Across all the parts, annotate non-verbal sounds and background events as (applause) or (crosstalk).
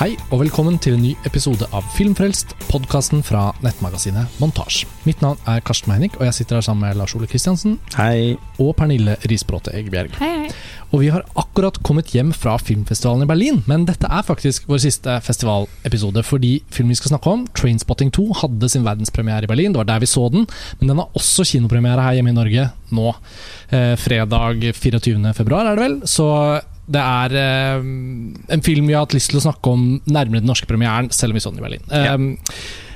Hei og velkommen til en ny episode av Filmfrelst, podkasten fra nettmagasinet Montasj. Mitt navn er Karsten Meinik, og jeg sitter her sammen med Lars Ole Kristiansen Hei. og Pernille Risbråte Egebjerg. Hei, hei. Og vi har akkurat kommet hjem fra filmfestivalen i Berlin, men dette er faktisk vår siste festivalepisode, fordi filmen vi skal snakke om, Trainspotting 2, hadde sin verdenspremiere i Berlin. Det var der vi så den, men den har også kinopremiere her hjemme i Norge nå. Eh, fredag 24. februar, er det vel. Så det er eh, en film vi har hatt lyst til å snakke om nærmere den norske premieren, selv om vi så den i Berlin. Ja. Eh,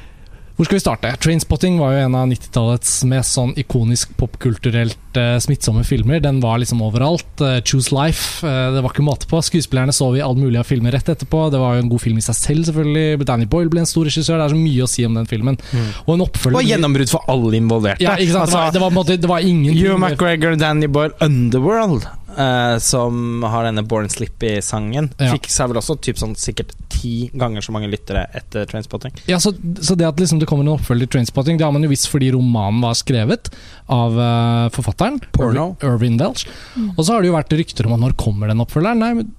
hvor skal vi starte? Trainspotting var jo en av 90-tallets mest sånn ikonisk popkulturelt eh, smittsomme filmer. Den var liksom overalt. Eh, Choose Life. eh, det var ikke måte på. Skuespillerne så vi all mulig av filmer rett etterpå. Det var jo en god film i seg selv, selvfølgelig. Danny Boyle ble en stor regissør. Det er så mye å si om den filmen. Og en oppfølger Og gjennombrudd for alle involverte. Ja, ikke sant? Det var, Altså, det var, det var ingen Hugh McGregor, Danny Boyle, Underworld, eh, som har denne Born Slippy-sangen, Ja. fikk seg vel også typ sånn sikkert ti ganger så mange lyttere etter Trainspotting. Ja, så, så det at liksom det kommer en oppfølger til Trainspotting, det har man jo visst fordi romanen var skrevet av uh, forfatteren. Porno. Irvin, Delch. Mm. Og så har det jo vært rykter om at når kommer den oppfølgeren? Nei, men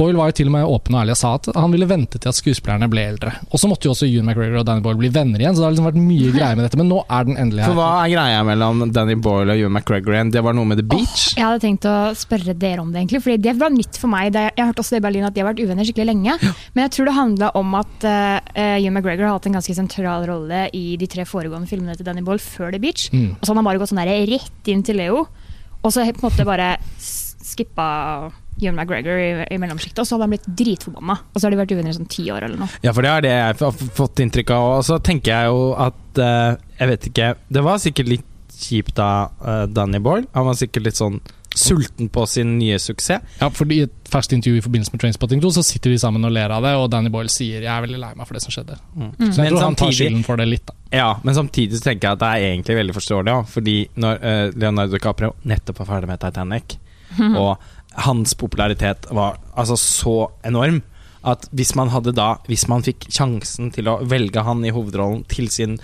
Boyle var jo til og med åpen og ærlig og sa at han ville vente til at skuespillerne ble eldre. Og så måtte jo også Ewan McGregor og Danny Boyle bli venner igjen, så det har liksom vært mye greier med dette. Men nå er den endelig her. For hva er greia mellom Danny Boyle og Ewan McGregor igjen? Det var noe med The Beach? Jeg hadde tenkt å spørre dere om det, egentlig, fordi det var nytt for meg. Jeg har hørt også det i Berlin at de har vært uvenner skikkelig lenge. Men jeg tror det handla om at uh, Ewan McGregor har hatt en ganske sentral rolle i de tre foregående filmene til Danny Boyle før The Beach. Mm. Og så han han bare gått sånn der rett inn til Leo, og så på en måte bare skippa Ewan McGregor i, i mellomsjiktet, og så hadde han blitt dritforbanna. Og så har de vært uvenner i sånn ti år eller noe. Ja, for det er det jeg har fått inntrykk av. Og så tenker jeg jo at uh, Jeg vet ikke Det var sikkert litt kjipt av uh, Danny Boyle. Han var sikkert litt sånn sulten på sin nye suksess. Ja, for I et ferskt intervju i forbindelse med Trainspotting 2 så sitter de sammen og ler av det, og Danny Boyle sier 'jeg er veldig lei meg for det som skjedde'. Mm. Så jeg Men tror han tar skylden for det litt. da. Ja, men samtidig så tenker jeg at det er egentlig veldig forståelig ja, Fordi når uh, Leonardo DiCaprio nettopp er ferdig med Titanic, (laughs) og hans popularitet var altså så enorm at hvis man hadde da Hvis man fikk sjansen til å velge han i hovedrollen til sin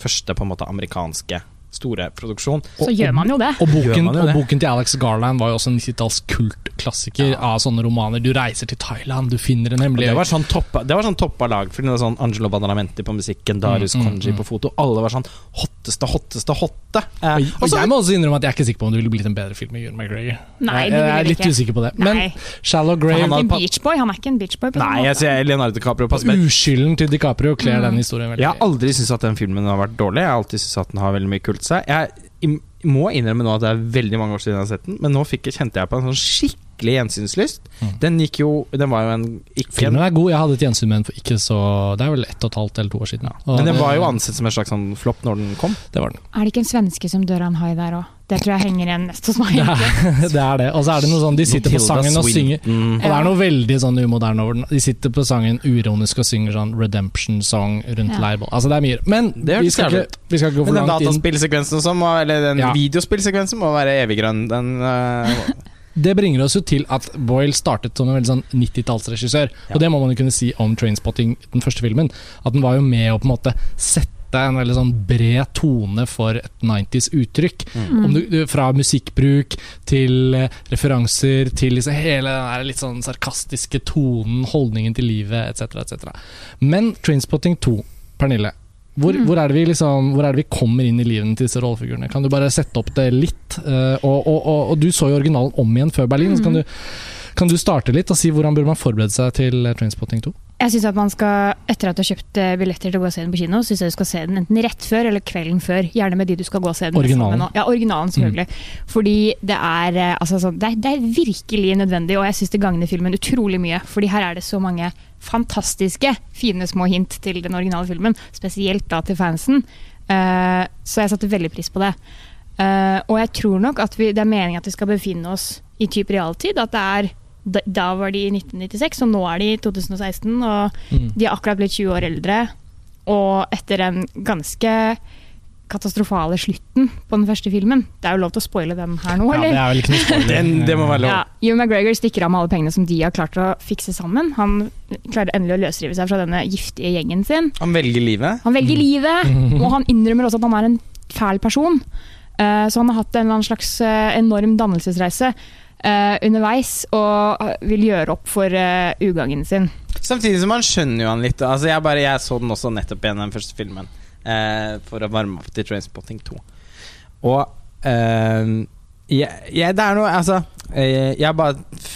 første på en måte amerikanske store produksjon Så gjør man jo det. Og boken, jo og boken til Alex Garland var jo også en 90-talls kultklassiker av sånne romaner. Du reiser til Thailand, du finner en Og hemmelig det var sånn toppa, det var sånn toppa lag. Fordi det var sånn Angelo Badalamenti på musikken, Darius Mm, mm, Konji mm. på foto. Alle var sånn hotteste, hotteste, hotte. Eh, Og, og og så- jeg må også innrømme at jeg er ikke sikker på om det ville blitt en bedre film med Ewan McGregor. Nei, jeg, det jeg er litt ikke. usikker på det. Nei. Men Shallow Grave Han Han ikke en beachboy, han er ikke en beachboy. Nei, jeg sier Leonardo DiCaprio passer bedre. Uskylden til DiCaprio kler Mm. den historien veldig. Jeg har aldri syntes at den filmen har vært dårlig. Jeg har alltid syntes at den har veldig mye kult i seg. Jeg må innrømme nå at det er veldig mange år siden jeg har sett den, men nå fikk, jeg- kjente jeg på en sånn skikkelig gjensynslyst. Mm. Den gikk jo Den var jo en ikke Filmen er god. Jeg hadde et gjensyn med den for ikke så Det er vel ett og et halvt eller to år siden. Og Men den det- var jo ansett som en slags sånn flopp når den kom. Det var den. Er det ikke en svenske som dør av en hai der òg? Det tror jeg henger igjen mest hos meg. Det er (laughs) det. Er det. Og så er det noe sånn De sitter på sangen og synger Og det er noe veldig sånn umoderne over den. De sitter på sangen uironisk og synger sånn redemption song rundt Ja. leirbål. Altså det er mye. Men Det vi skal, ikke, vi skal ikke gå Men for den langt inn. dataspillsekvensen som må, Eller den Ja. videospillsekvensen må være evig grønn. Den uh... (laughs) Det bringer oss jo til at Boyle startet som en veldig sånn 90-tallsregissør. Ja. Og det må man jo kunne si om Trainspotting, den første filmen. At den var jo med å på en måte sette en veldig sånn bred tone for et 90s uttrykk. Mm. Om du, du, fra musikkbruk til eh, referanser til liksom hele den der litt sånn sarkastiske tonen, holdningen til livet etc. etc. Men Trainspotting 2, Pernille. Hvor, Mm. hvor, er det vi liksom, hvor er det vi kommer inn i livene til disse rollefigurene? Kan du bare sette opp det litt? Eh, og, og, og, og du så jo originalen om igjen før Berlin. Så kan, Mm. du, kan du starte litt og si hvordan burde man forberede seg til eh, Trainspotting 2? Jeg synes at man skal, Etter at du har kjøpt eh, billetter til å gå og se den på kino, synes jeg du skal se den enten rett før eller kvelden før. Gjerne med de du skal gå og se den Originalen. Ja, originalen selvfølgelig. Fordi det er, eh, altså, sånn, det er, det er virkelig nødvendig, og jeg syns det gagner filmen utrolig mye. Fordi her er det så mange fantastiske, fine små hint til den originale filmen. Spesielt da til fansen. Uh, så jeg satte veldig pris på det. Uh, og jeg tror nok at vi, det er meningen at vi skal befinne oss i type realtid. At det er da, da var de i 1996, og nå er de i 2016. Og Mm. de har akkurat blitt 20 år eldre. Og etter den ganske katastrofale slutten på den første filmen Det er jo lov til å spoile den her nå, eller? Ja, det er vel ikke. (laughs) Den, det må være lov. Ja, Hugh McGregor stikker av med alle pengene som de har klart å fikse sammen. Han klarer endelig å løsrive seg fra denne giftige gjengen sin. Han velger livet. Han velger livet, (laughs) og han innrømmer også at han er en fæl person. Eh, Så han har hatt en slags eh, enorm dannelsesreise eh, underveis, og vil gjøre opp for uh, ugangen sin. Samtidig som man skjønner jo han litt. Altså jeg, bare, jeg så den også nettopp igjen, den første filmen, uh, for å varme opp til Trainspotting 2. Og jeg, jeg, det er noe Altså, jeg bare f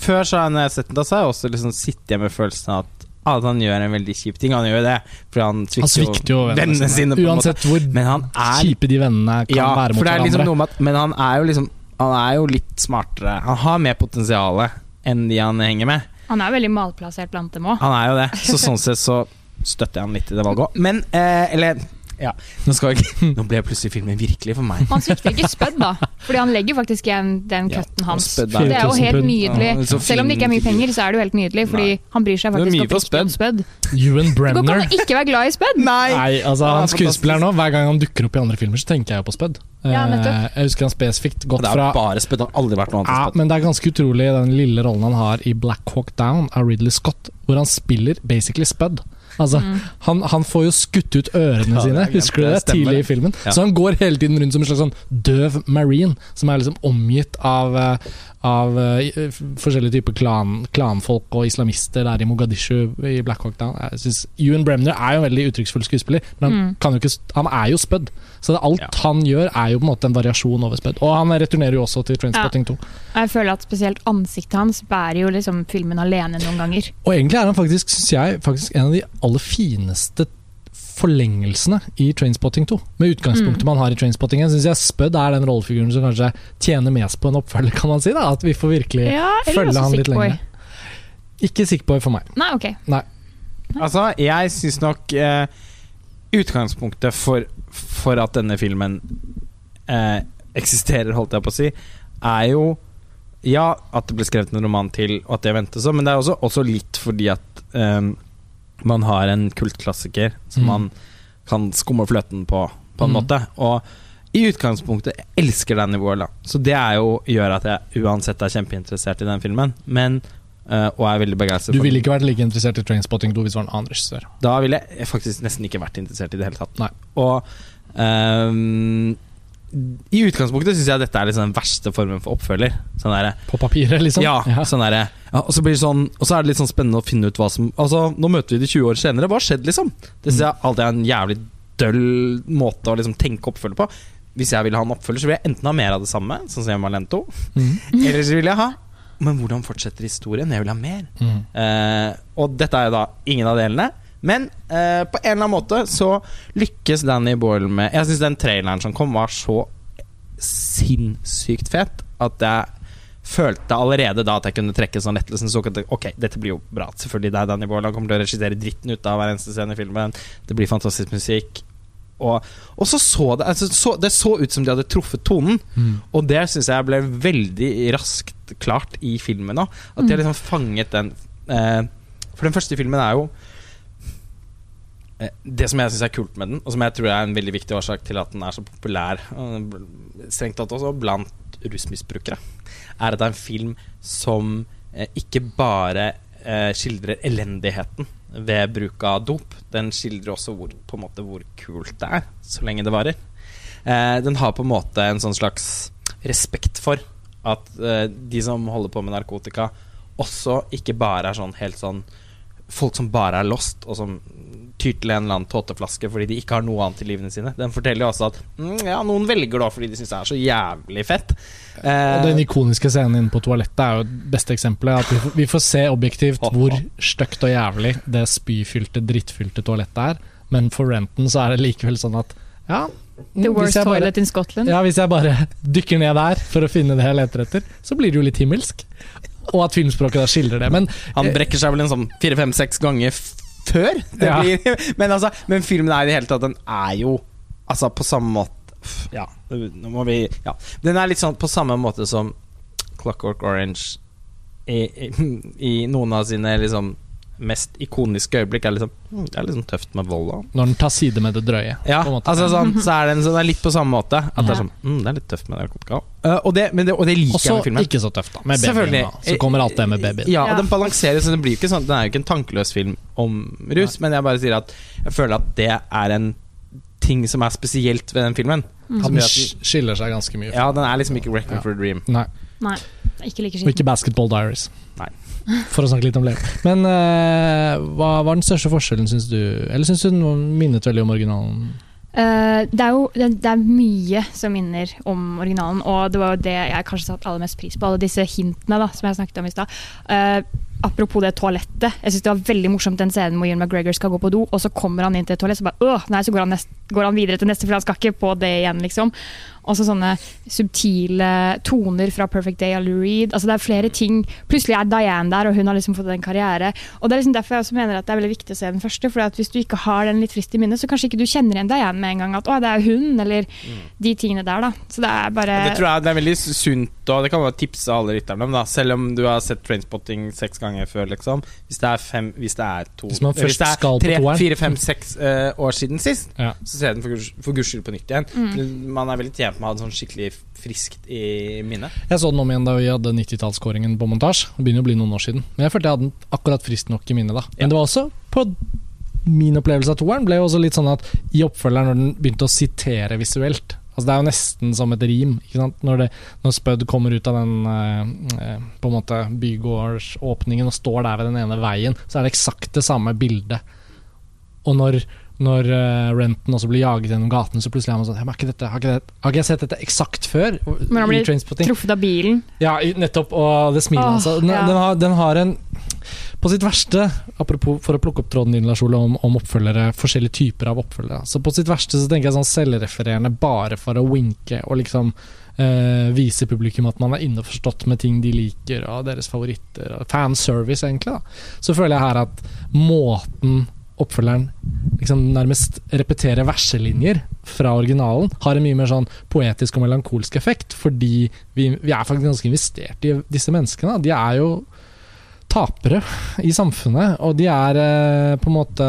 Før så når jeg har sett den, da så har jeg også liksom sittet igjen med følelsen av at, at han gjør en veldig kjip ting. Han gjør jo det, for han svikter, Han svikter jo vennene sine. på en måte. Uansett hvor Men han er kjipe de vennene kan ja, være mot hverandre. liksom hverandre. noe med at Men han er jo liksom Han er jo litt smartere. Han har mer potensial enn de han henger med. Han er veldig malplassert blant dem òg. Han er jo det, så sånn sett så støtter jeg han litt i det valget òg. Men eh, Eller ja, nå, skal jeg, ikke- (laughs) nå ble plutselig filmen virkelig for meg. Han svikter ikke spødd, da. Fordi han legger faktisk igjen den cutten hans. Det er jo helt nydelig. Ja, Selv om det ikke er mye penger, så er det jo helt nydelig. Fordi Nei. han bryr seg faktisk om spødd. Ewan Det går ikke Bremner an å ikke være glad i spødd. Nei! Nei, altså han skuespiller skuespilleren nå, Hver gang han dukker opp i andre filmer, så tenker jeg jo på spødd. Ja. Eh, jeg husker han spesifikt godt gått det er fra bare spødd. Har aldri vært noe annet ja, spødd. Men det er ganske utrolig den lille rollen han har i Black Hawk Down av Ridley Scott, hvor han spiller basically Spud. Altså, han, han får jo skutt ut ørene Ja, sine, er husker du det? det. Tidlig i filmen. Ja. Så han går hele tiden rundt som en slags sånn døv marine, som er liksom omgitt av, eh, av uh, forskjellige typer klan, klanfolk og islamister der i Mogadishu i Black Hawk Down. Jeg synes Ewan Bremner er jo en veldig uttrykksfull skuespiller, men han, Mm. kan jo ikke, han er jo spødd. Så det, alt Ja. han gjør, er jo på en måte en variasjon over spødd. Og han returnerer jo også til Trainspotting 2. Jeg føler at spesielt ansiktet hans bærer jo liksom filmen alene noen ganger. Og egentlig er han faktisk, synes jeg, faktisk en av de aller fineste forlengelsene i Trainspotting 2. Med utgangspunktet man har i Trainspotting 1, syns jeg Spud er den rollefiguren som kanskje tjener mest på en oppfølger, kan man si. da At vi får virkelig Ja, følge han litt lenger. Ikke Sickboy for meg. Nei, ok. Altså, jeg syns nok eh, utgangspunktet for, for at denne filmen eh, eksisterer, holdt jeg på å si, er jo ja, at det ble skrevet en roman til, og at det ventes så, men det er også, også litt fordi at eh, man har en kultklassiker som Mm. man kan skumme fløten på, på en Mm. måte. Og i utgangspunktet jeg elsker Danny Boyle, da. så det jo, gjør at jeg uansett er kjempeinteressert i den filmen. Men, uh, og er veldig begeistret Du ville ikke vært like interessert i Trainspotting 2 hvis det var en annen regissør. Da ville jeg faktisk nesten ikke vært interessert i det hele tatt. Nei. Og ehm, i utgangspunktet syns jeg dette er liksom den verste formen for oppfølger. Sånn der, På papiret, liksom. Ja, sånn der, ja, og, så blir det sånn, og så er det litt sånn spennende å finne ut hva som Altså, nå møter vi de 20 år senere. Hva har skjedd, liksom? Det syns jeg alltid er en jævlig døll måte å liksom tenke oppfølger på. Hvis jeg vil ha en oppfølger, så vil jeg enten ha mer av det samme, sånn som Malento, Mm. (laughs) eller så vil jeg ha Men hvordan fortsetter historien? Jeg vil ha mer. Mm. Eh, og dette er jo da ingen av delene. Men eh, på en eller annen måte så lykkes Danny Boyle med Jeg syns den traileren som kom, var så sinnssykt fet at jeg følte allerede da at jeg kunne trekke sånn lettelsen. Så at ok, dette blir jo bra. Selvfølgelig det er Danny Boyle. Han kommer til å regissere dritten ut av hver eneste scene i filmen. Det blir fantastisk musikk. Og, og så så det altså, så, Det så ut som de hadde truffet tonen. Mm. Og det syns jeg ble veldig raskt klart i filmen òg. At de har liksom fanget den eh, For den første filmen er jo Det som jeg syns er kult med den, og som jeg tror er en veldig viktig årsak til at den er så populær, strengt tatt også blant rusmisbrukere, er at det er en film som eh, ikke bare eh, skildrer elendigheten ved bruk av dop. Den skildrer også hvor, på en måte hvor kult det er, så lenge det varer. Eh, den har på en måte en sånn slags respekt for at eh, de som holder på med narkotika, også ikke bare er sånn helt sånn Folk som bare er lost, og som tyr til en eller annen tåteflaske fordi de ikke har noe annet i livene sine. Den forteller jo også at mm, ja, noen velger da fordi de syns det er så jævlig fett. Eh, Den ikoniske scenen inne på toalettet er jo det beste eksempelet. At vi får, vi får se objektivt hvor stygt og jævlig det spyfylte, drittfylte toalettet er. Men for Renton så er det likevel sånn at ja, The worst bare- toilet in Scotland. Ja, Hvis jeg bare (laughs) dykker ned der for å finne det jeg leter etter, så blir det jo litt himmelsk. Og at filmspråket da skildrer det. Men Han brekker seg vel en sånn fire-fem-seks ganger før det Ja. blir (laughs) men, altså, men filmen er i det hele tatt Den er jo Altså på samme måte Ja, nå må vi Ja. Den er litt sånn på samme måte som Clockwork Orange i, i, i noen av sine liksom mest ikoniske øyeblikk er liksom mm, Det er liksom tøft med vold når den tar side med det drøye. ja, på en måte. altså sånn, så er den, så den er litt på samme måte. At det er sånn mm, Det er litt tøft med narkotika. Uh, og, det, men det, og det liker Også jeg med filmen. ikke så tøft, da. Med babyen. Da. Så kommer alt det med babyen. Ja, og den balanserer, så den blir jo ikke sånn Den er jo ikke en tankeløs film om rus, men jeg bare sier at jeg føler at det er en ting som er spesielt ved den filmen. Mm. Som Den at sk- skiller seg ganske mye. Ja, den er liksom ikke 'Requiem Ja. for a Dream'. Nei, Nei, ikke like og ikke Basketball Diaries. For å snakke litt om Leo. Men uh, hva var den største forskjellen, syns du? Eller syns du den minnet veldig om originalen? Uh, det er jo det, det er mye som minner om originalen, og det var jo det jeg kanskje satte aller mest pris på. Alle disse hintene da, som jeg snakket om i stad. Eh, apropos det toalettet. Jeg synes Det var veldig morsomt den scenen hvor Ian McGregor skal gå på do, og så kommer han inn til et toalett, så bare øh, nei, så går han, nest, går han videre til neste, for han skal ikke på det igjen, liksom. Og så sånne subtile toner fra Perfect Day av Lou Reed. Altså det er flere ting. Plutselig er Diane der, og hun har liksom fått en karriere. Og Det er liksom derfor jeg også mener at det er veldig viktig å se den første. For hvis du ikke har den litt frist i minnet, så kanskje ikke du kjenner igjen Diane med en gang. At å, det er hun, eller de tingene der, da. Så det er bare Det tror jeg det er veldig sunt, og det kan være tipse alle rytterne om. da Selv om du har sett Trainspotting seks ganger før, liksom. Hvis det er fem Hvis det er to Hvis man først hvis det er skal på toeren. fire, fem, seks eh, år siden sist, Ja. så ser jeg den for guds- for guds skyld på nytt igjen. For Man er veldig tjent med å ha det sånn skikkelig friskt i minnet. Jeg så den om igjen da vi hadde 90-tallskåringen på montasje. Det begynner å bli noen år siden. Men jeg følte jeg hadde den akkurat friskt nok i minnet da. Men Ja. det var også på min opplevelse av toeren ble jo også litt sånn at i oppfølgeren, når den begynte å sitere visuelt Altså Det er jo nesten som et rim. Når, det, når Spud kommer ut av den eh, eh, På en måte bygårdsåpningen og står der ved den ene veien, så er det eksakt det samme bildet. Og når, når uh, Renton også blir jaget gjennom gaten, så plutselig er man sånn har, ikke dette, har, ikke det, har ikke jeg sett dette eksakt før? Men han blir truffet av bilen. Ja, nettopp. Og det smilet Åh, Altså. Den, ja. den, har, den har en På sitt verste, apropos for å plukke opp tråden din, Lars Ole, om, om oppfølgere, forskjellige typer av oppfølgere. Så på sitt verste så tenker jeg sånn selvrefererende bare for å winke og liksom uh, vise publikum at man er innforstått med ting de liker, og deres favoritter. og Fanservice, egentlig. da Så føler jeg her at måten oppfølgeren liksom nærmest repeterer verselinjer fra originalen, har en mye mer sånn poetisk og melankolsk effekt, fordi vi, vi er faktisk ganske investert i disse menneskene. De er jo tapere i samfunnet, og de er eh, på en måte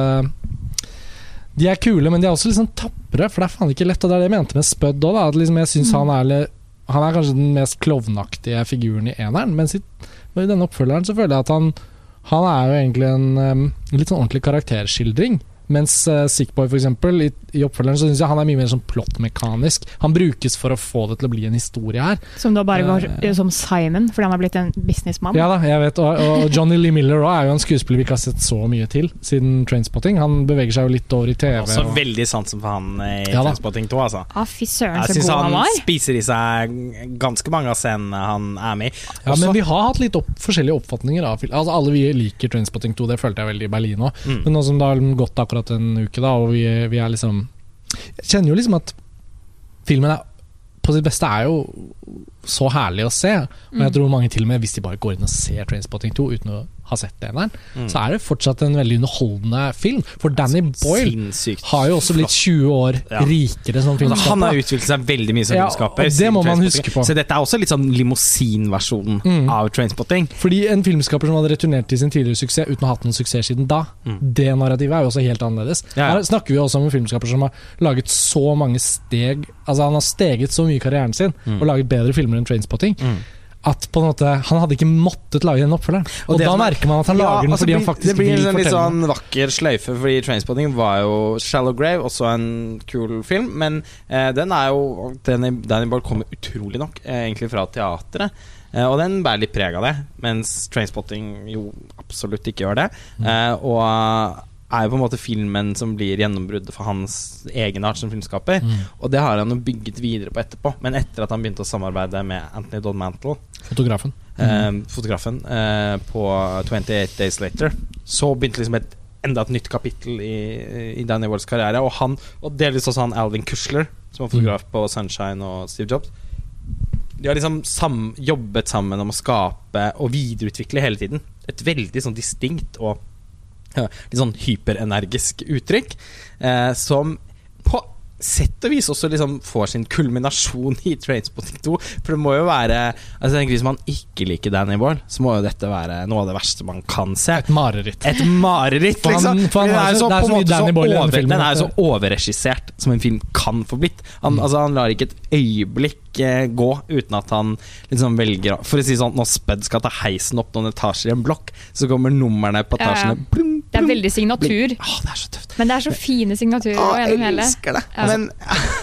De er kule, men de er også liksom tapre, for det er faen ikke lett. Og det er det jeg mente med Spud òg, at liksom jeg syns han er Han er kanskje den mest klovnaktige figuren i eneren, mens i, i denne oppfølgeren så føler jeg at han han er jo egentlig en um, litt sånn ordentlig karakterskildring. Mens uh, Sickboy for eksempel, i, i oppfølgeren så syns jeg han er mye mer sånn plottmekanisk. Han brukes for å få det til å bli en historie her. Som da bare går uh, som Simon, fordi han har blitt en businessmann. Ja da, jeg vet, og, og Johnny Lee Miller også er jo en skuespiller vi ikke har sett så mye til siden Trainspotting. Han beveger seg jo litt over i TV. Også og- veldig sansen for han i Ja. Trainspotting 2, altså. Ah, fy søren, Jeg så syns god han han spiser i seg ganske mange av scenene han er med i. ja, men vi har hatt litt opp, forskjellige oppfatninger av film. Altså, alle vi liker Trainspotting 2, det følte jeg veldig i Berlin òg. Mm. Men nå som det har gått akkurat en uke, da, og vi, vi er liksom Jeg kjenner jo liksom at filmen er på sitt beste er jo så herlig å se. Og Mm. jeg tror mange til og med, hvis de bare går inn og ser Trainspotting 2 uten å ha sett eneren, Mm. så er det fortsatt en veldig underholdende film. For Danny Boyle Sinnssykt har jo også blitt 20 år Ja. rikere som Altså, filmskaper. han har utviklet seg veldig mye som Ja, filmskaper. det må man huske på. Så dette er også litt sånn limousinversjonen Mm. av Trainspotting. Fordi en filmskaper som hadde returnert til sin tidligere suksess uten å ha hatt noen suksess siden da, Mm. det narrativet er jo også helt annerledes. Ja, ja. Her snakker vi også om en filmskaper som har laget så mange steg Altså Han har steget så mye i karrieren sin Mm. og laget bedre filmer enn Trainspotting. Mm. At på en måte han hadde ikke måttet lage den oppfølgeren. Og, Og da som er- merker man at han Ja, lager den altså, fordi han faktisk Det blir en litt sånn vakker sløyfe, fordi Trainspotting var jo Shallow Grave, også en kul film, men eh, den er jo Danny, Danny Boyle kommer utrolig nok eh, egentlig fra teatret. Eh, og den bærer litt preg av det, mens Trainspotting jo absolutt ikke gjør det. Mm. Eh, og er jo på en måte filmen som blir gjennombruddet for hans egen art som filmskaper. Mm. Og det har han jo bygget videre på etterpå. Men etter at han begynte å samarbeide med Anthony Don Mantle, Fotografen. eh, fotografen, eh, på 28 Days Later, så begynte liksom et enda et nytt kapittel i, i Danny Walls karriere. Og han, og delvis også han Alvin Kushler, som var fotograf på Sunshine og Steve Jobs. De har liksom sam, jobbet sammen om å skape og videreutvikle hele tiden. Et veldig sånn distinkt og litt sånn hyperenergisk uttrykk, eh, som på sett og vis også liksom får sin kulminasjon i Trainspotting 2. For det må jo være Altså tenker Hvis man ikke liker Danny Boyle, så må jo dette være noe av det verste man kan se. Et mareritt. Et mareritt, For han- liksom! for han Den er jo så- så, det er på så mye måte Danny så Boyle over, filmen Den er jo så overregissert som en film kan få blitt. Han, Mm. altså, han lar ikke et øyeblikk eh, gå uten at han liksom velger For å si sånn, når Spud skal ta heisen opp noen etasjer i en blokk, så kommer numrene på Ja, ja. Er veldig signatur. Åh, det er så tøft. men det er så fine signaturer Åh, jeg gjennom hele. elsker det. Ja. Men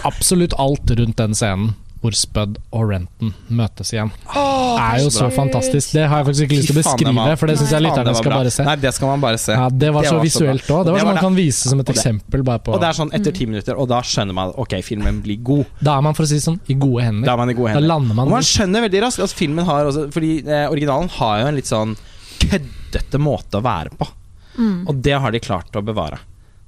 Absolutt alt rundt den scenen hvor Spud og Renton møtes igjen. Det er jo så fantastisk. Det har jeg faktisk ikke lyst til å beskrive, for det syns jeg lytterne skal bare se. Nei, det skal man bare se. Ja, det var Det så var visuelt òg. Det var sånn man kan vise som et Og eksempel. Bare på Og det er sånn etter ti minutter, og da skjønner man at ok, filmen blir god. Da er man for å si sånn i gode hender. Da er man i gode Da lander man Og man skjønner veldig raskt Altså, filmen har også Fordi eh, originalen har jo en litt sånn køddete måte å være på. Mm. Og det har de klart å bevare.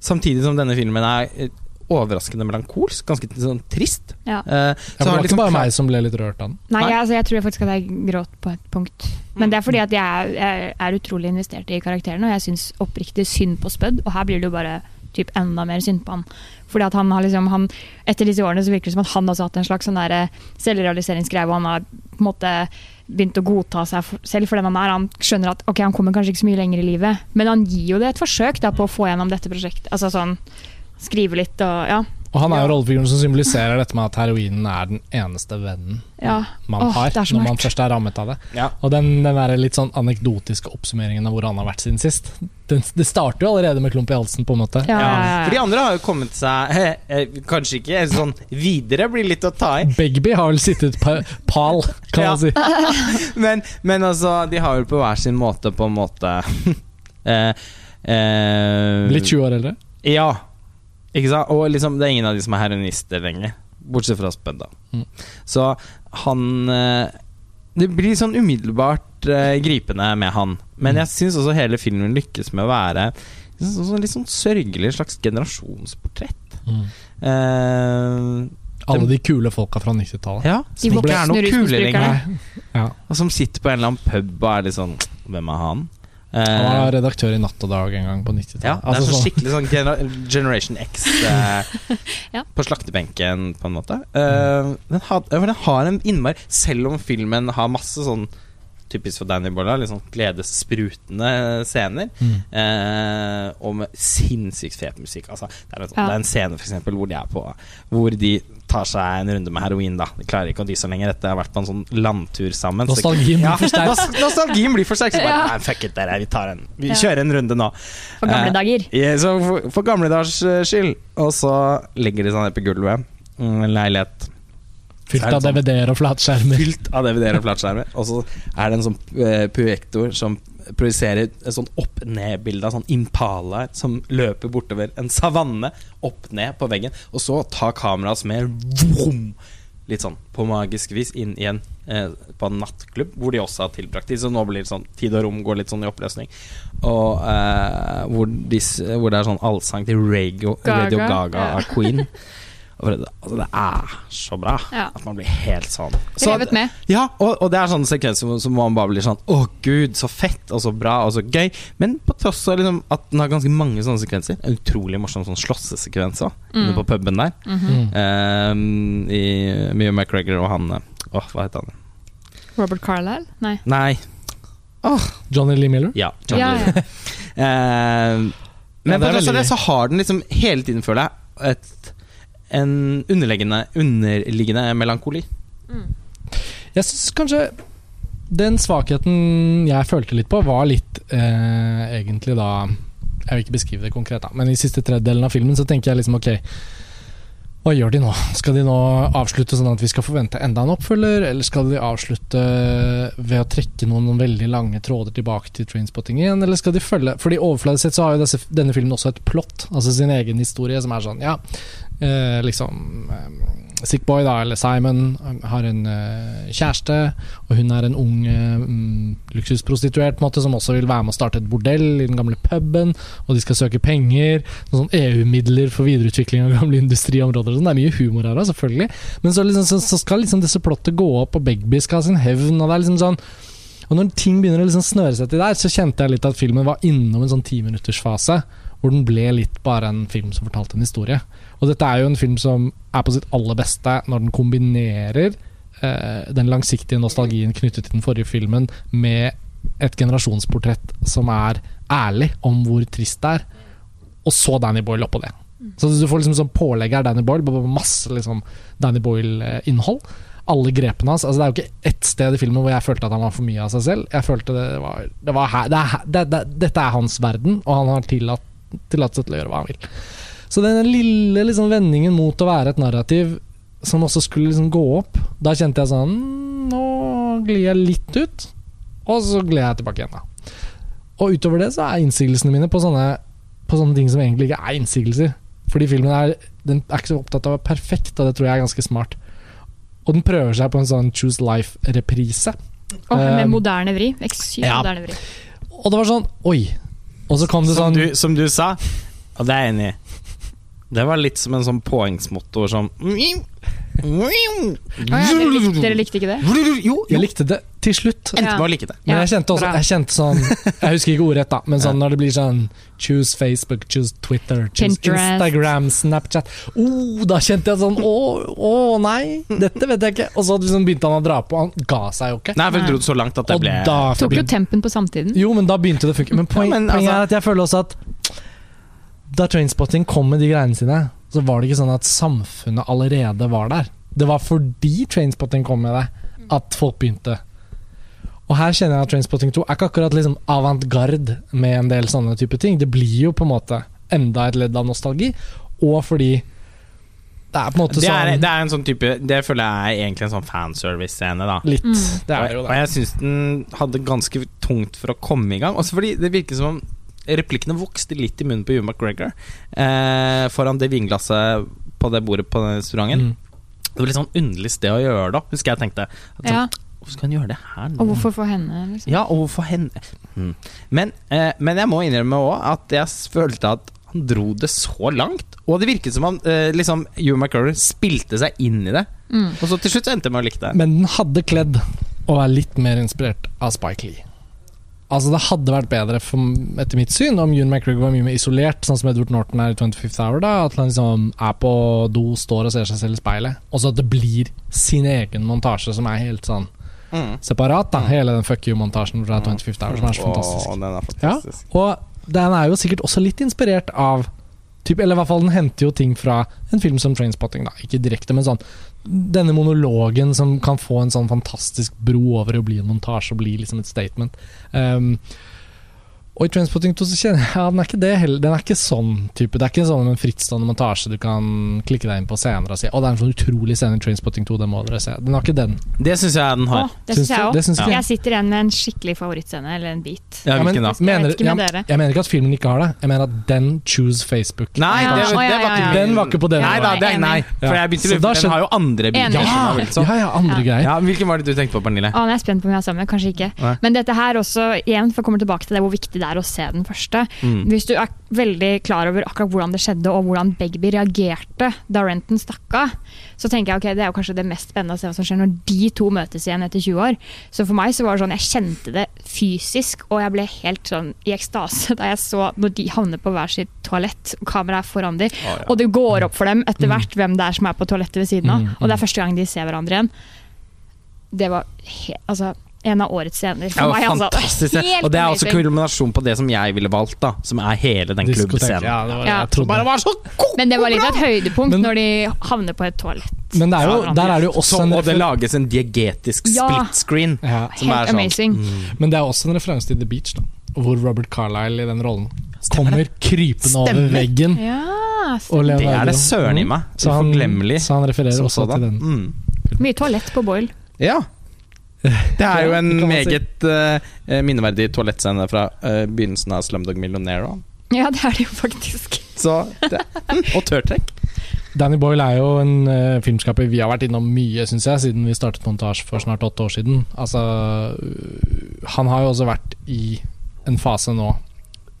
Samtidig som denne filmen er eh, overraskende melankolsk, ganske sånn trist. Ja. Uh, så for det var liksom ikke bare meg som ble litt rørt av den. Nei, Nei. jeg, altså, jeg tror faktisk at jeg gråt på et punkt. Men det er fordi at jeg er, jeg er utrolig investert i karakterene, og jeg syns oppriktig synd på Spud. Og her blir det jo bare typ enda mer synd på han. Fordi at han har liksom han, Etter disse årene så virker det som at han også har hatt en slags sånn selvrealiseringsgreie, og han har på en måte begynt å godta seg selv for den han er. Han skjønner at ok, han kommer kanskje ikke så mye lenger i livet, men han gir jo det et forsøk da, på å få gjennom dette prosjektet. Altså sånn Skrive litt og ja. Og han er jo Ja. rollefiguren som symboliserer dette med at heroinen er den eneste vennen ja. man Åh, har når man først er rammet av det. Ja. Og den, den der litt sånn anekdotiske oppsummeringen av hvor han har vært siden sist. Den, det starter jo allerede med klump i halsen, på en måte. Ja, For de andre har jo kommet seg he, (laughs) he, Kanskje ikke sånn videre, blir litt å ta i. Begby har vel sittet pa, pal, kan man si. (laughs) Men, men altså, de har vel på hver sin måte på en måte (laughs) eh, eh, Litt 20 år eldre. Ja. Ikke sant? Og liksom, det er ingen av de som er heroinister lenger. Bortsett fra Spud, da. Mm. Så han eh, Det blir sånn umiddelbart uh, gripende med han. Men Mm. jeg syns også hele filmen lykkes med å være sånn, sånn, litt sånn sørgelig slags generasjonsportrett. Eh, Alle de kule folka fra 90-tallet. ja, som ikke er noe kule lenger. Ja. Og som sitter på en eller annen pub og er litt sånn Hvem er han? Eh, Han var redaktør i Natt og Dag en gang på 90-tallet. ja, det er Altså sånn- skikkelig sånn gener Generation X eh, (laughs) Ja. på slaktebenken, på en måte. Uh, den, had, den har en innmari Selv om filmen har masse sånn typisk for Danny Bolla, litt sånn gledessprutende scener. Mm. Eh, og med sinnssykt fet musikk. Altså, det, er en, sånn- Ja. det er en scene for eksempel, hvor de er på Hvor de tar seg en runde med heroin. da De klarer ikke å dy seg lenger etter å ha vært på en sånn landtur sammen. Så- Nostalgien blir Ja, for sterk. Nostalgien blir for sterk. Så bare, Ja. nei, fuck it, dere, vi tar en Vi Ja. kjører en runde nå. For gamle Eh, dager. Ja, så for, for gamle dagers eh, skyld. Og så legger de sånn her på gulvet. Mm, En leilighet Fylt av sånn- DVD-er og flatskjermer. fylt av DVD-er og flatskjermer. Og så er det en sånn uh, projektor som projiserer et sånn opp-ned-bilde av sånn impalaer som løper bortover en savanne, opp ned på veggen. Og så tar kameraet oss med vroom, litt sånn på magisk vis inn igjen eh, på en nattklubb, hvor de også har tilbrakt tid. Så nå blir det sånn tid og rom går litt sånn i oppløsning. Og eh, hvor, disse, hvor det er sånn allsang til Radio Gaga, Radio Gaga ja. av Queen. (laughs) Altså, det er så bra Ja. at man blir helt sånn så- Revet med. ja, og, og det er sånne sekvenser som man bare blir sånn Å gud, så fett og så bra og så gøy. Men på tross av liksom at den har ganske mange sånne sekvenser. En utrolig morsom sånn slåssesekvens også, inne på puben der. Mm -hmm. um, I Mio McGregor og han Åh, Åh, hva heter han? Robert Carlyle? Nei. Nei. Johnny Lee Miller. Ja. Johnny Ja, ja. um, (laughs) men Ja, på tross av det så har den liksom hele tiden, føler jeg, et, en underliggende, underliggende melankoli. Jeg syns kanskje den svakheten jeg følte litt på, var litt eh, egentlig da Jeg vil ikke beskrive det konkret, da, men i siste tredjedelen av filmen så tenker jeg liksom ok hva gjør de nå? Skal de nå avslutte sånn at vi skal forvente enda en oppfølger, eller skal de avslutte ved å trekke noen, noen veldig lange tråder tilbake til Trainspotting igjen, eller skal de følge Fordi overfladisk sett så har jo disse, denne filmen også et plott, altså sin egen historie, som er sånn Ja, eh, liksom eh, Sick Boy, da, eller Simon, har en eh, kjæreste, og hun er en ung eh, mm, luksusprostituert på en måte, som også vil være med å starte et bordell i den gamle puben, og de skal søke penger, noen sånn EU-midler for videreutvikling av gamle industriområder. sånn. Det er mye humor her, da, selvfølgelig, men så, liksom, så, så skal liksom disse plottet gå opp, og Begby skal ha sin hevn, og det er liksom sånn og når ting begynner å liksom snøre seg til der, så kjente jeg litt at filmen var innom en sånn timinuttersfase, hvor den ble litt bare en film som fortalte en historie. Og dette er jo en film som er på sitt aller beste når den kombinerer eh, den langsiktige nostalgien knyttet til den forrige filmen med et generasjonsportrett som er ærlig om hvor trist det er, og så Danny Boyle oppå det. Så du får liksom sånn pålegg av Danny Boyle, masse liksom Danny Boyle-innhold. Alle grepene hans. Altså det er jo ikke ett sted i filmen hvor jeg følte at han var for mye av seg selv. Jeg følte det var, det var her, det er, det, det, Dette er hans verden, og han har tillatt, seg til å gjøre hva han vil. Så den lille liksom vendingen mot å være et narrativ som også skulle liksom gå opp, da kjente jeg sånn "Mm, Nå glir jeg litt ut, og så glir jeg tilbake igjen, da. Og utover det så er innsigelsene mine på sånne, på sånne ting som egentlig ikke er innsigelser. Fordi filmen er, den er ikke så opptatt av å være perfekt, og det tror jeg er ganske smart. Og den prøver seg på en sånn Choose Life-reprise. Oh, med Um, moderne vri. Sykt ja. moderne vri. Og det var sånn Oi! Og så kom det Som sånn du, som du sa, og det er jeg enig i. Det var litt som en sånn påhengsmotor som dere, likte, dere likte ikke det? Jo, Jeg likte det til slutt. Endte med å like det. Men jeg kjente også. Jeg kjente sånn Jeg husker ikke ordrett, da, men sånn når det blir sånn Choose Facebook, choose Twitter, choose Instagram, Snapchat oh, Da kjente jeg sånn Å, å nei, dette vet jeg ikke. Og så liksom begynte han å dra på. Han ga seg jo ikke. Nei, for jeg dro så langt at det ble Tok jo tempen på samtiden. Jo, men da begynte det å funke. Men, poenget Ja, altså- er at jeg føler også at da Trainspotting kom med de greiene sine, så var det ikke sånn at samfunnet allerede var der. Det var fordi Trainspotting kom med det, at folk begynte. Og her kjenner jeg at Trainspotting 2 er ikke akkurat liksom avantgarde med en del sånne type ting. Det blir jo på en måte enda et ledd av nostalgi, og fordi det er på en måte det er, sånn det er en sånn type Det føler jeg er egentlig en sånn fanservice-scene, da. Litt. Mm. Det er jo det. og jeg syns den hadde ganske tungt for å komme i gang. Også fordi det virker som om replikkene vokste litt i munnen på Hugh McGregor eh, foran det vinglasset på det bordet på den restauranten. Mm. Det var litt sånn underlig sted å gjøre det, husker jeg tenkte. At sånn, Ja. Hvorfor skal han gjøre det her nå? Og hvorfor for henne? Liksom? Ja, og hvorfor henne mm. men, eh, men jeg må innrømme òg at jeg følte at han dro det så langt. Og det virket som han eh, liksom Hugh McGregor spilte seg inn i det. Mm. Og så til slutt så endte jeg med å like det. Men den hadde kledd å være litt mer inspirert av Spike Lee. Altså Det hadde vært bedre, for, etter mitt syn, om Ewan McGregor var mye mer isolert, sånn som Edward Norton er i 25th Hour. da At han liksom er på do, står og ser seg selv i speilet. Og så at det blir sin egen montasje som er helt sånn Mm. separat. da Hele den fuck you-montasjen fra 25th Hour, som er så fantastisk. Åh, den er Ja, fantastisk. og den er jo sikkert også litt inspirert av typ, Eller i hvert fall den henter jo ting fra en film som Trainspotting, da. Ikke direkte, men sånn Denne monologen som kan få en sånn fantastisk bro over å bli en montasje og bli liksom et statement. Um, og i Trainspotting 2 så kjenner jeg ja, den er ikke det heller. Den er ikke sånn type. Det er ikke sånn en frittstående montasje du kan klikke deg inn på senere og si Å, det er en sånn utrolig scene i Trainspotting 2, den må dere se. Den har ikke den. Det syns jeg den Å, har. det syns jeg òg. Ja. jeg. Jeg sitter igjen med en skikkelig favorittscene, eller en bit. Ja, men- Jeg Mener, ikke jeg, jeg mener ikke at filmen ikke har det. Jeg mener at den choose Facebook. Nei, det, det, det, var ikke. Den var ikke på den. Nei da, det, nei. For jeg begynte å Den har jo andre bilder. Ja, liksom. ja, ja, andre Ja. greier. Ja, Hvilken var det du tenkte på, Pernille? Å, jeg er spent på om vi har samme, kanskje ikke. Nei. Men dette her også, igjen, for å komme tilbake til det hvor viktig det er å se den første. Mm. Hvis du er veldig klar over akkurat hvordan det skjedde, og hvordan Begby reagerte da Renton stakk av, så tenker jeg ok, det er jo kanskje det mest spennende å se hva som skjer når de to møtes igjen etter 20 år. Så for meg så var det sånn, jeg kjente det fysisk, og jeg ble helt sånn i ekstase (laughs) da jeg så når de havner på hver sitt toalett, og kameraet er foran dem, Å, ja. og det går opp for dem etter hvert hvem det er som er på toalettet ved siden av, Mm, og det er første gang de ser hverandre igjen. Det var helt altså, en av årets scener for var meg. Altså. fantastisk. (laughs) Helt Og det er også kulminasjon på det som jeg ville valgt, da. Som er hele den klubbscenen. Ja, det var Ja. jeg. Bare var så god! Men det var litt av et høydepunkt Men- når de havner på et toalett. Men det er jo, der er det jo også Som, en og det lages en diegetisk Ja. split screen. ja. Som er Helt sånn amazing. mm. Men det er også en referanse til The Beach, da. Hvor Robert Carlyle i den rollen kommer krypende over veggen. Ja, Og. Det er det søren i Mm. meg. Så han, Uforglemmelig. så han refererer også, også til den. Mm. Mye toalett på Boyle. Ja. (laughs) Det er jo en meget uh, minneverdig toalettscene fra uh, begynnelsen av Slumdog Millionaire. Ja, det er det jo faktisk. Så det, Og tørrtrekk. Danny Boyle er jo en uh, filmskaper vi har vært innom mye, syns jeg, siden vi startet montasje for snart åtte år siden. Altså, øh, han har jo også vært i en fase nå,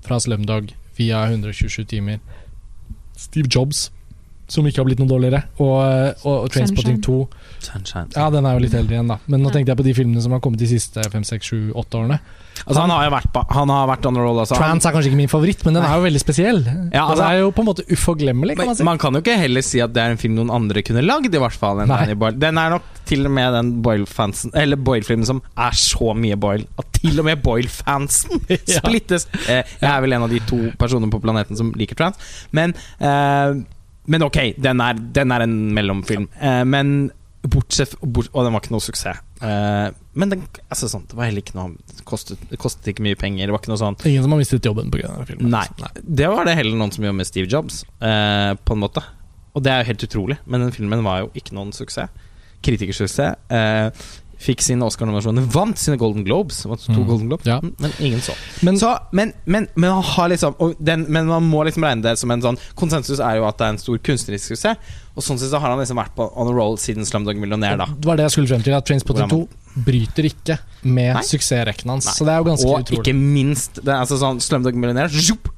fra Slumdog via 127 timer. Steve Jobs, som ikke har blitt noe dårligere, og, øh, og, og Trainspotting 2. Sunshine. Ja, den er jo litt eldre igjen, da. Men nå tenkte jeg på de filmene som har kommet de siste fem, seks, sju, åtte årene. Altså, han har jo vært, han har vært on the roll. Altså. Trans er kanskje ikke min favoritt, men den er jo veldig spesiell. Ja, altså- den er jo på en måte uforglemmelig, kan man si. man kan jo ikke heller si at det er en film noen andre kunne lagd, i hvert fall. enn Danny Boyle. Den er nok til og med den Boyle-fansen Eller Boyle-filmen som er så mye Boyle at til og med Boyle-fansen (laughs) Ja. splittes. Eh, jeg er vel en av de to personene på planeten som liker trans, men eh, Men ok, den er, den er en mellomfilm. Eh, men bortsett bort, Og den var ikke noe suksess. Uh, men den, altså, sånn, det var heller ikke noe det kostet, det kostet ikke mye penger. Det var ikke noe sånn Ingen som har mistet jobben pga. filmen. Nei. Det var det heller noen som gjorde med Steve Jobs, uh, på en måte. og det er jo helt utrolig, men den filmen var jo ikke noen suksess. Kritikersuksess. Eh, fikk sine Oscar-nominasjoner, vant sine Golden Globes. Vant to Mm. Golden Globes Ja. Men ingen så. Men så men, men, men, man har liksom og den, men man må liksom regne det som en sånn Konsensus er jo at det er en stor kunstnerisk suksess. Og sånn sett så har han liksom vært på on a roll siden Slumdog Millionaire. da. det var det jeg skulle frem til, at Trainspotting 2 bryter ikke med Nei. suksessrekken hans. Nei. Så det er jo ganske Og utrolig. ikke minst det er altså sånn Slumdog Millionaire.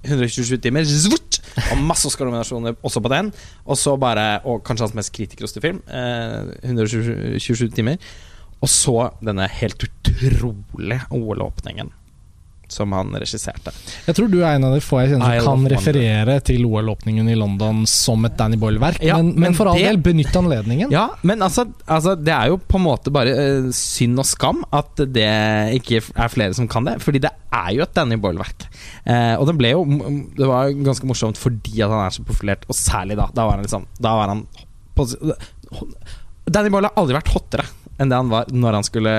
127 timer, zvutt, og masse Oscar-nominasjoner også på den. Og så bare Og kanskje hans mest kritikerroste film, eh, 127 timer. Og så denne helt utrolige OL-åpningen som han regisserte. Jeg tror du er en av de få jeg kjenner som kan referere til OL-åpningen i London som et Danny Boyle-verk, Ja, men, men men for all det- del, benytt anledningen. Ja, men altså, altså Det er jo på en måte bare uh, synd og skam at det ikke er flere som kan det. Fordi det er jo et Danny Boyle-verk. Uh, og det ble jo Det var ganske morsomt fordi at han er så profilert, og særlig da. Da var han liksom Da var han på, Danny Boyle har aldri vært hottere enn det han var når han skulle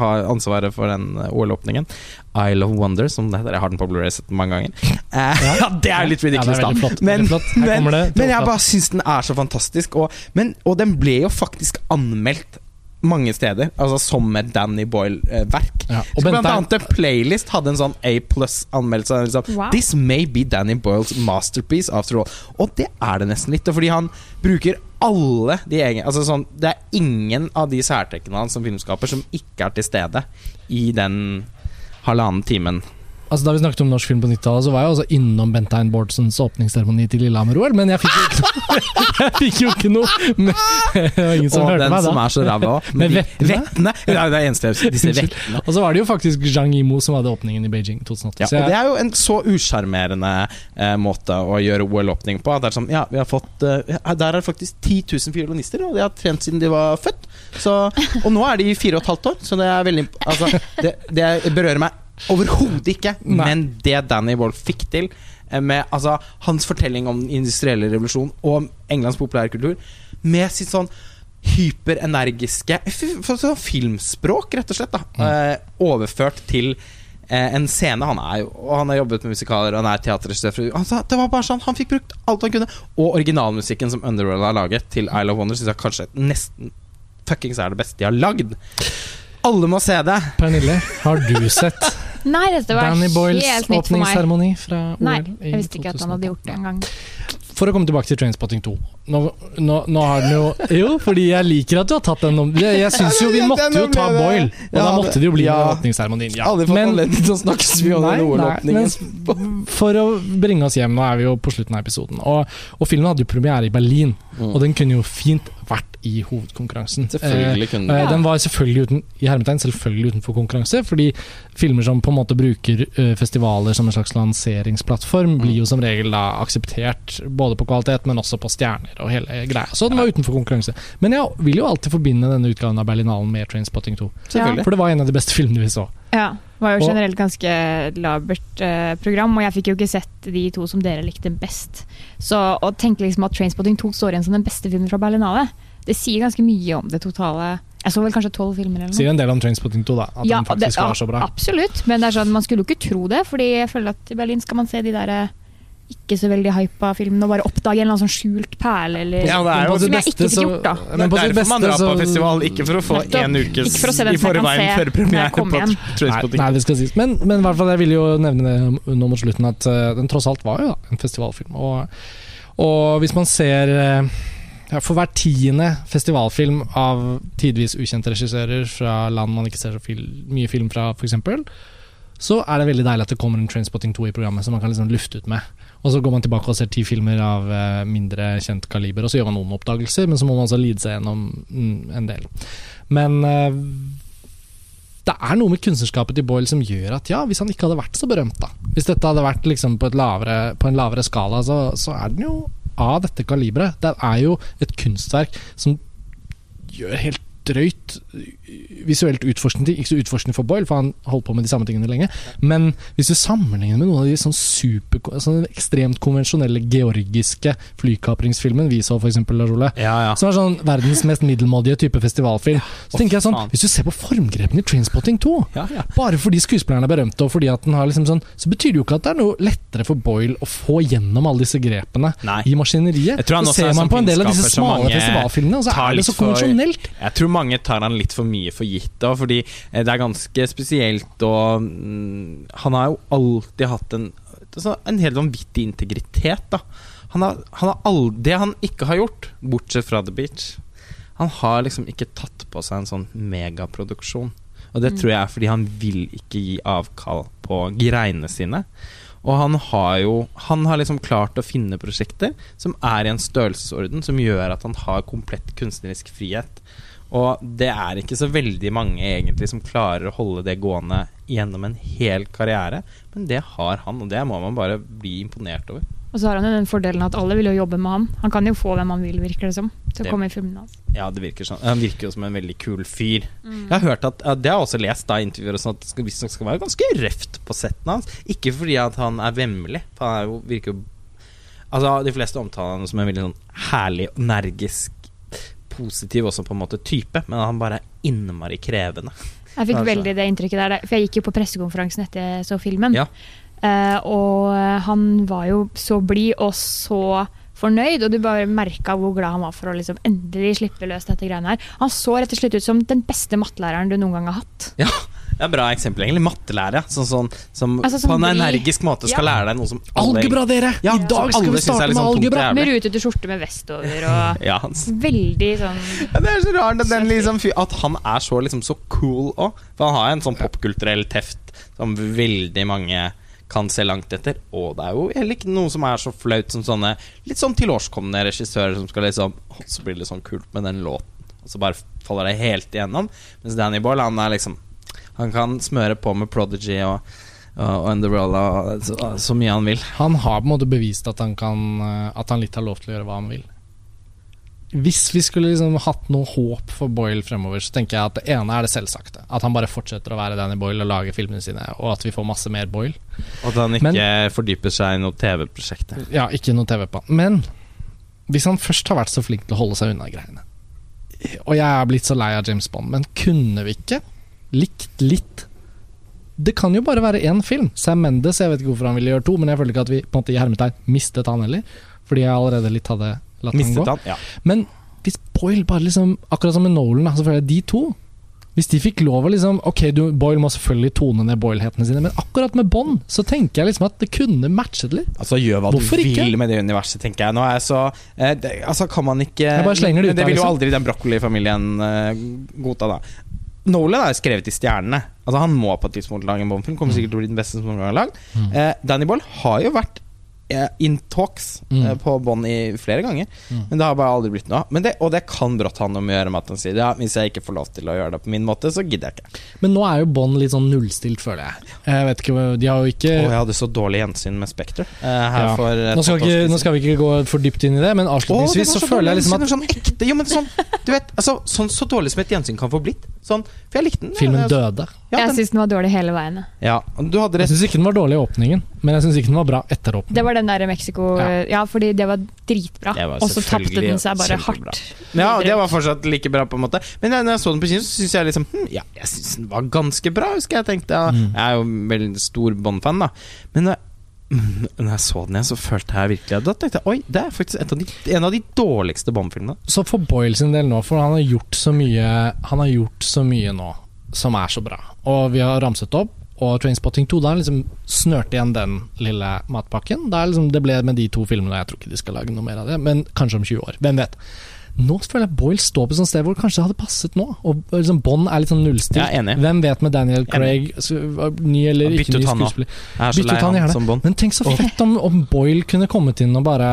ha ansvaret for den eh, OL-åpningen. Isle of Wonder, som det heter. Jeg har den på Blu-ray sett mange ganger. Eh, ja, (laughs) det er litt ridiculous, ja, da. Men, men, men jeg bare syns den er så fantastisk. Og, men, og den ble jo faktisk anmeldt mange steder, altså som et Danny Boyle-verk. Ja, Så Blant annet en Playlist hadde en sånn A pluss-anmeldelse. Liksom, Wow. This may be Danny Boyles masterpiece after all. Og det er det nesten litt. Fordi han bruker alle de egen, altså sånn, Det er ingen av de særtrekkene hans som filmskaper som ikke er til stede i den halvannen timen. Altså Da vi snakket om norsk film på 90-tallet, så var jeg også innom Bentein Bårdsens åpningsseremoni til Lillehammer-OL, men jeg fikk jo ikke noe, (laughs) jeg fikk jo ikke noe men, Det var ingen som og hørte den som er så ræva òg. (laughs) Med vettene? det er eneste jeg Disse vettene. Og så var det jo faktisk Zhang Yimou som hadde åpningen i Beijing 2008. Ja, så og det er jo en så usjarmerende eh, måte å gjøre OL-åpning på. Det er sånn, ja, vi har fått eh, Der er det faktisk 10 000 fiolinister, og de har trent siden de var født. Så, og nå er de fire og et halvt år, så det er veldig Altså, det, det berører meg overhodet ikke. Nei. Men det Danny Boyle fikk til, eh, med altså, hans fortelling om den industrielle revolusjonen og Englands populærkultur, med sitt sånn hyperenergiske f- sånn filmspråk, rett og slett. da mm. Overført til eh, en scene. Han er jo Og han har jobbet med musikaler, han er teaterregissør. Altså, det var bare sånn Han fikk brukt alt han kunne. Og originalmusikken som Underworld har laget til Isle of Wonder, syns jeg kanskje nesten fuckings er det beste de har lagd. Alle må se det! Pernille, har du sett Nei, dette var Danny Boyles helt nytt for meg. åpningsseremoni fra OL Nei, jeg visste ikke at han hadde gjort det 2008? engang. For å komme tilbake til Trainspotting 2. Nå, nå, nå har den jo Jo, fordi jeg liker at du har tatt den om Jeg, jeg syns jo vi måtte jo ta. Boyle, og Ja, da måtte det jo bli ja. åpningsseremonien. Ja. Aldri fått Men- anledning til å snakke så mye om den Nei, nei, OL-åpningen. For å bringe oss hjem, nå er vi jo på slutten av episoden. Og, og filmen hadde jo premiere i Berlin, Mm. og den kunne jo fint vært i hovedkonkurransen. Selvfølgelig kunne Eh, Den var selvfølgelig uten, i hermetegn selvfølgelig utenfor konkurranse, fordi filmer som på en måte bruker eh, festivaler som en slags lanseringsplattform, blir jo som regel da akseptert både på kvalitet, men også på stjerner og hele greia. Så den var utenfor konkurranse. Men jeg vil jo alltid forbinde denne utgaven av Berlinalen med Trainspotting 2. Selvfølgelig. For det var en av de beste filmene vi så. Ja, det var jo generelt ganske labert eh, program, og jeg fikk jo ikke sett de to som dere likte best. Så å tenke liksom at Trainspotting 2 står igjen som den beste filmen fra Berlinale, det sier ganske mye om det totale Jeg så vel kanskje tolv filmer eller noe. Sier en del om Trainspotting 2, da. At Ja, den faktisk det- var så bra. Absolutt, men det er sånn, man skulle jo ikke tro det, fordi jeg føler at i Berlin skal man se de der eh, ikke så veldig hypa filmen og bare oppdage en eller annen sånn skjult perle eller Ja, det er på som jeg ikke fikk gjort, da. Det Men er derfor man drar på så- festival, ikke for å få én en ukes for se i forveien før premiere på. Nei, Trainspotting. nei, det skal sies. Men, men i hvert fall, jeg ville jo nevne det nå mot slutten, at uh, den tross alt var jo da, en festivalfilm. Og, og hvis man ser uh, ja, For hver tiende festivalfilm av tidvis ukjente regissører fra land man ikke ser så fil mye film fra, f.eks., så er det veldig deilig at det kommer en Trainspotting 2 i programmet som man kan liksom lufte ut med. Og så går man tilbake og ser ti filmer av eh, mindre kjent kaliber, og så gjør man noen oppdagelser, men så må man altså lide seg gjennom mm, en del. Men eh, det er noe med kunstnerskapet til Boyle som gjør at ja, hvis han ikke hadde vært så berømt, da Hvis dette hadde vært liksom på, lavere, på en lavere skala, så, så er den jo av dette kaliberet. Det er jo et kunstverk som gjør helt drøyt visuelt utforskende ting. Ikke så utforskende for Boyle, for han holdt på med de samme tingene lenge. Men hvis du sammenligner med noen av de sånn super, sånn ekstremt konvensjonelle georgiske flykapringsfilmen vi så, f.eks., Lars Ole, Ja, ja. som er sånn verdens mest middelmådige type festivalfilm, så tenker jeg sånn. Hvis du ser på formgrepene i Trainspotting 2 ja, ja. bare fordi skuespilleren er berømte, og fordi at den har liksom sånn, så betyr det jo ikke at det er noe lettere for Boyle å få gjennom alle disse grepene Nei. i maskineriet. Så er ser man sånn på en del av disse smale festivalfilmene, og så er det så konvensjonelt. for- Jeg tror mange tar han litt for mye for gitt da, fordi eh, det er ganske spesielt og mm, Han har jo alltid hatt en altså, En helt vanvittig integritet, da. Han har, han har aldri, det han ikke har gjort, bortsett fra The Beach Han har liksom ikke tatt på seg en sånn megaproduksjon. Og det tror jeg er fordi han vil ikke gi avkall på greiene sine. Og han har jo Han har liksom klart å finne prosjekter som er i en størrelsesorden som gjør at han har komplett kunstnerisk frihet. Og det er ikke så veldig mange egentlig som klarer å holde det gående gjennom en hel karriere, men det har han, og det må man bare bli imponert over. Og så har han jo den fordelen at alle vil jo jobbe med han. Han kan jo få hvem han vil, virker det som, til Det- å komme i filmene hans. Ja, det virker sånn. Han virker jo som en veldig kul fyr. Jeg har hørt at, Det har jeg også lest da i intervjuer og sånn at det skal, skal være ganske røft på settene hans. Ikke fordi at han er vemmelig, for han er jo, virker jo Altså, De fleste omtaler han som en veldig sånn herlig, energisk, positiv også på en måte type, men han bare er innmari krevende. Jeg fikk veldig det inntrykket der, for jeg gikk jo på pressekonferansen etter jeg så filmen. Ja. Eh, og han var jo så blid og så fornøyd, og du bare merka hvor glad han var for å liksom endelig slippe løs dette greiene her. Han så rett og slett ut som den beste mattelæreren du noen gang har hatt. Ja, det er bra eksempel, egentlig. Mattelærer. Sånn, sånn, som Altså, som på en energisk måte skal Ja. lære deg noe som alle Algebra, dere! Ja, I dag skal vi starte liksom med algebra! Med rutete skjorte med vest over og (laughs) Ja, veldig sånn Ja, det er så rart at, den liksom, at han er så, liksom, så cool òg. For han har en sånn popkulturell teft som veldig mange kan se langt etter. Og det er jo heller ikke noe som er så flaut som sånne litt sånn tilårskomne regissører som skal liksom «Å, Så blir det litt sånn kult med den låten, og så bare faller det helt igjennom. Mens Danny Boyle, han er liksom Han kan smøre på med Prodigy og, og Underworld og så, så mye han vil. Han har på en måte bevist at han, kan, eh, at han litt har lov til å gjøre hva han vil. Hvis vi skulle liksom hatt noe håp for Boyle fremover, så tenker jeg at det ene er det selvsagte. At han bare fortsetter å være Danny Boyle og lage filmene sine, og at vi får masse mer Boyle. Og at han ikke fordyper seg i noe TV-prosjekt. Ja, ikke noe TV på han. Men hvis han først har vært så flink til å holde seg unna greiene Og jeg er blitt så lei av James Bond, men kunne vi ikke likt litt Det kan jo bare være én film. Sam Mendes, jeg vet ikke hvorfor han ville gjøre to, men jeg føler ikke at vi på en måte i hermetegn mistet han heller. Fordi jeg allerede litt hadde latt han gå. Han? Ja. Men hvis Boyle bare liksom Akkurat som med Nolan, så føler jeg de to Hvis de fikk lov å liksom Ok, du, Boyle må selvfølgelig tone ned Boyle-hetene sine, men akkurat med Bond så tenker jeg liksom at det kunne matchet litt. Altså Gjør hva Hvorfor du vil ikke? med det universet, tenker jeg. Nå er jeg så eh, det, Altså Kan man ikke Jeg bare slenger det ut det vil jo liksom. aldri den broccoli-familien eh, godta, da. Nolan er jo skrevet i stjernene. Altså Han må på et tidspunkt lage en Bond-film. Kommer sikkert til å bli den beste som noen gang er lagd. Mm. Eh, Danny Boyle har jo vært eh, in talks Mm. eh, på Bond i flere ganger, Mm. men det har bare aldri blitt noe av. Og det kan brått handle om å gjøre med at han sier ja, hvis jeg ikke får lov til å gjøre det på min måte, så gidder jeg ikke. Men nå er jo Bond litt sånn nullstilt, føler jeg. Jeg vet ikke, De har jo ikke Og jeg hadde så dårlig gjensyn med Spekter eh, Ja. nå skal, ikke, nå skal vi ikke gå for dypt inn i det, men Å, det avslutningsvis var så føler jeg liksom at sånn ekte, jo, men sånn, du vet, altså, sånn, Så dårlig som et gjensyn kan få blitt. Sånn, for jeg likte den. filmen ja, døde. Ja, Jeg den, syns den var dårlig hele veien. ja, du hadde Jeg syns ikke den var dårlig i åpningen, men jeg syns ikke den var bra etter åpningen. Det var den der i Mexico Ja. Ja, fordi det var dritbra. Og så tapte den seg bare hardt. Ja, det var fortsatt like bra, på en måte. Men når jeg så den på kino, så syns jeg liksom hm, Ja, jeg syns den var ganske bra, husker jeg. tenkte ja, Mm. Jeg er jo veldig stor Bond-fan, da. Men når jeg, når jeg så den igjen, så følte jeg virkelig Da tenkte jeg oi, det er faktisk et av de, en av de dårligste Bond-filmene. Så for Boyle sin del nå, for han har gjort så mye Han har gjort så mye nå som er så bra. Og vi har ramset opp, og Trainspotting 2 da liksom snørte igjen den lille matpakken. Liksom, det ble med de to filmene, jeg tror ikke de skal lage noe mer av det, men kanskje om 20 år. Hvem vet. Nå føler jeg Boyle står på et sånt sted hvor det kanskje hadde passet nå. Og liksom Bond er litt sånn nullstilt. Enig. Hvem vet med Daniel Craig, så, ny eller Ja, ikke ny skuespiller. Er Bytt ut han gjerne. Men tenk så fett om, om Boyle kunne kommet inn og bare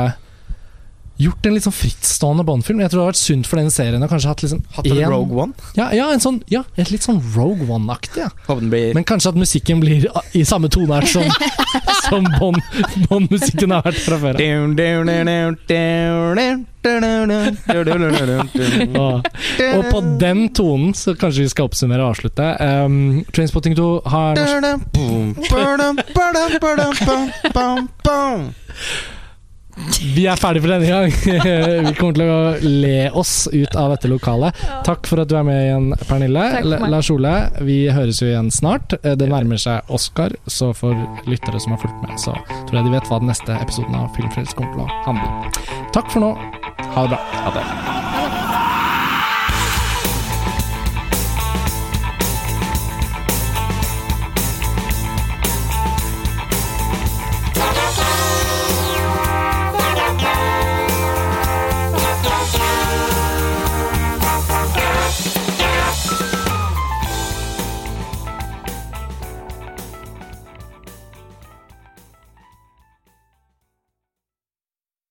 Gjort en litt sånn frittstående Bond-film. Jeg tror det hadde vært sunt for den serien å kanskje hatt liksom Hatt en en- Rogue One. Ja, ja, en sånn, ja, et litt sånn Rogue One-aktig. Ja. Blir Men kanskje at musikken blir i samme toneart som, som Bond- Bond-musikken har vært fra før. Og, og på den tonen så kanskje vi skal oppsummere og avslutte. Um, Trainspotting 2 har Vi er ferdig for denne gang. (laughs) vi kommer til å le oss ut av dette lokalet. Takk for at du er med igjen, Pernille. Lars Ole, vi høres jo igjen snart. Eh, Det nærmer seg Oscar, så for lyttere som har fulgt med, så tror jeg de vet hva den neste episoden av Filmfrelst kommer til å handle om. Takk for nå. Ha det bra. Ha det.